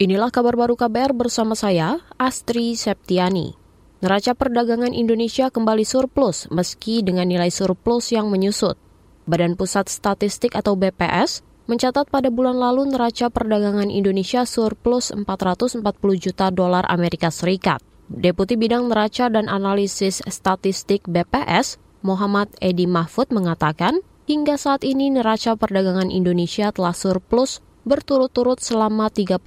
Inilah kabar baru KBR bersama saya, Astri Septiani. Neraca perdagangan Indonesia kembali surplus meski dengan nilai surplus yang menyusut. Badan Pusat Statistik atau BPS mencatat pada bulan lalu neraca perdagangan Indonesia surplus 440 juta dolar Amerika Serikat. Deputi Bidang Neraca dan Analisis Statistik BPS, Muhammad Edi Mahfud mengatakan, hingga saat ini neraca perdagangan Indonesia telah surplus berturut-turut selama 37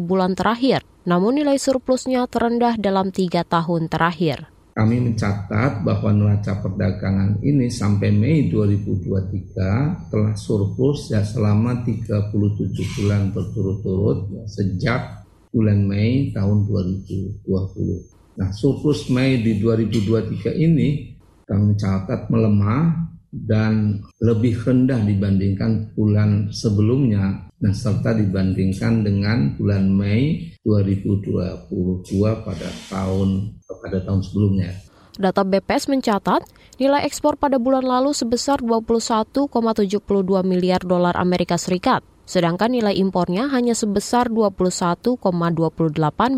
bulan terakhir, namun nilai surplusnya terendah dalam tiga tahun terakhir. Kami mencatat bahwa neraca perdagangan ini sampai Mei 2023 telah surplus ya selama 37 bulan berturut-turut ya, sejak bulan Mei tahun 2020. Nah, surplus Mei di 2023 ini kami catat melemah dan lebih rendah dibandingkan bulan sebelumnya dan serta dibandingkan dengan bulan Mei 2022 pada tahun pada tahun sebelumnya. Data BPS mencatat nilai ekspor pada bulan lalu sebesar 21,72 miliar dolar Amerika Serikat, sedangkan nilai impornya hanya sebesar 21,28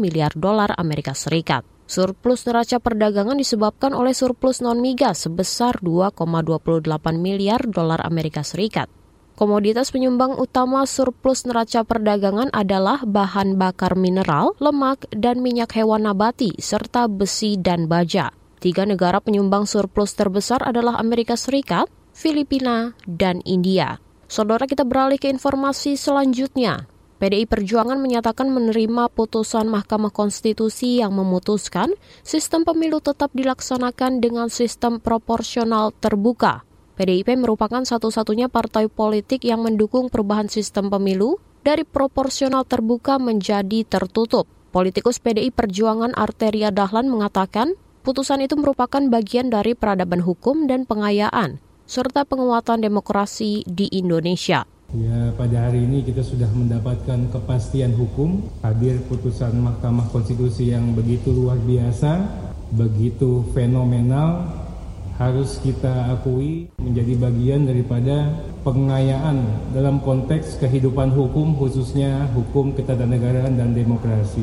miliar dolar Amerika Serikat. Surplus neraca perdagangan disebabkan oleh surplus non-migas sebesar 2,28 miliar dolar Amerika Serikat. Komoditas penyumbang utama surplus neraca perdagangan adalah bahan bakar mineral, lemak, dan minyak hewan nabati, serta besi dan baja. Tiga negara penyumbang surplus terbesar adalah Amerika Serikat, Filipina, dan India. Saudara kita beralih ke informasi selanjutnya. PDI Perjuangan menyatakan menerima putusan Mahkamah Konstitusi yang memutuskan sistem pemilu tetap dilaksanakan dengan sistem proporsional terbuka. PDIP merupakan satu-satunya partai politik yang mendukung perubahan sistem pemilu dari proporsional terbuka menjadi tertutup. Politikus PDI Perjuangan Arteria Dahlan mengatakan, putusan itu merupakan bagian dari peradaban hukum dan pengayaan, serta penguatan demokrasi di Indonesia. Ya, pada hari ini kita sudah mendapatkan kepastian hukum, hadir putusan Mahkamah Konstitusi yang begitu luar biasa, begitu fenomenal, harus kita akui menjadi bagian daripada pengayaan dalam konteks kehidupan hukum, khususnya hukum ketatanegaraan dan demokrasi.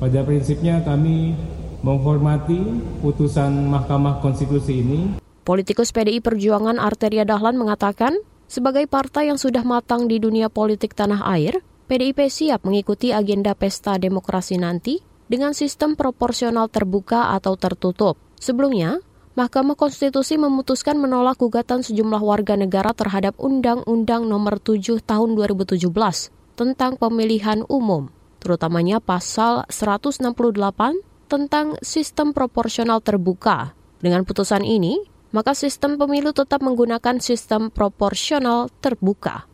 Pada prinsipnya kami menghormati putusan Mahkamah Konstitusi ini. Politikus PDI Perjuangan Arteria Dahlan mengatakan, sebagai partai yang sudah matang di dunia politik tanah air, PDIP siap mengikuti agenda pesta demokrasi nanti dengan sistem proporsional terbuka atau tertutup. Sebelumnya, Mahkamah Konstitusi memutuskan menolak gugatan sejumlah warga negara terhadap Undang-Undang Nomor 7 Tahun 2017 tentang pemilihan umum, terutamanya pasal 168 tentang sistem proporsional terbuka. Dengan putusan ini, maka sistem pemilu tetap menggunakan sistem proporsional terbuka.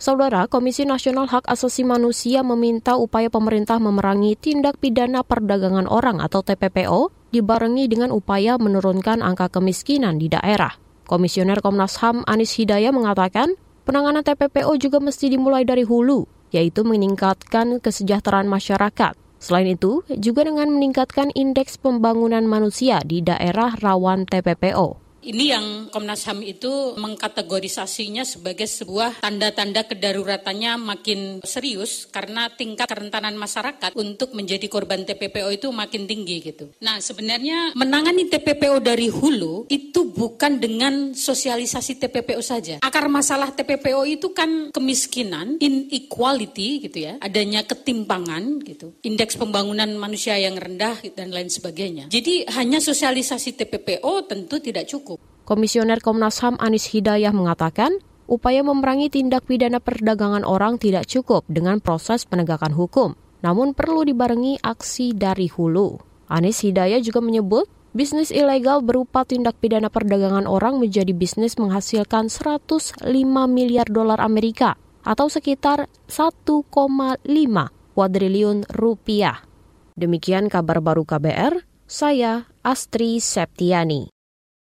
Saudara, Komisi Nasional Hak Asasi Manusia meminta upaya pemerintah memerangi tindak pidana perdagangan orang atau TPPO dibarengi dengan upaya menurunkan angka kemiskinan di daerah. Komisioner Komnas HAM Anis Hidayah mengatakan, penanganan TPPO juga mesti dimulai dari hulu, yaitu meningkatkan kesejahteraan masyarakat. Selain itu, juga dengan meningkatkan indeks pembangunan manusia di daerah rawan TPPO. Ini yang Komnas HAM itu mengkategorisasinya sebagai sebuah tanda-tanda kedaruratannya makin serius karena tingkat kerentanan masyarakat untuk menjadi korban TPPO itu makin tinggi gitu. Nah sebenarnya menangani TPPO dari hulu itu bukan dengan sosialisasi TPPO saja. Akar masalah TPPO itu kan kemiskinan, inequality gitu ya, adanya ketimpangan gitu, indeks pembangunan manusia yang rendah dan lain sebagainya. Jadi hanya sosialisasi TPPO tentu tidak cukup. Komisioner Komnas HAM Anis Hidayah mengatakan, upaya memerangi tindak pidana perdagangan orang tidak cukup dengan proses penegakan hukum, namun perlu dibarengi aksi dari hulu. Anis Hidayah juga menyebut, bisnis ilegal berupa tindak pidana perdagangan orang menjadi bisnis menghasilkan 105 miliar dolar Amerika atau sekitar 1,5 kuadriliun rupiah. Demikian kabar baru KBR, saya Astri Septiani.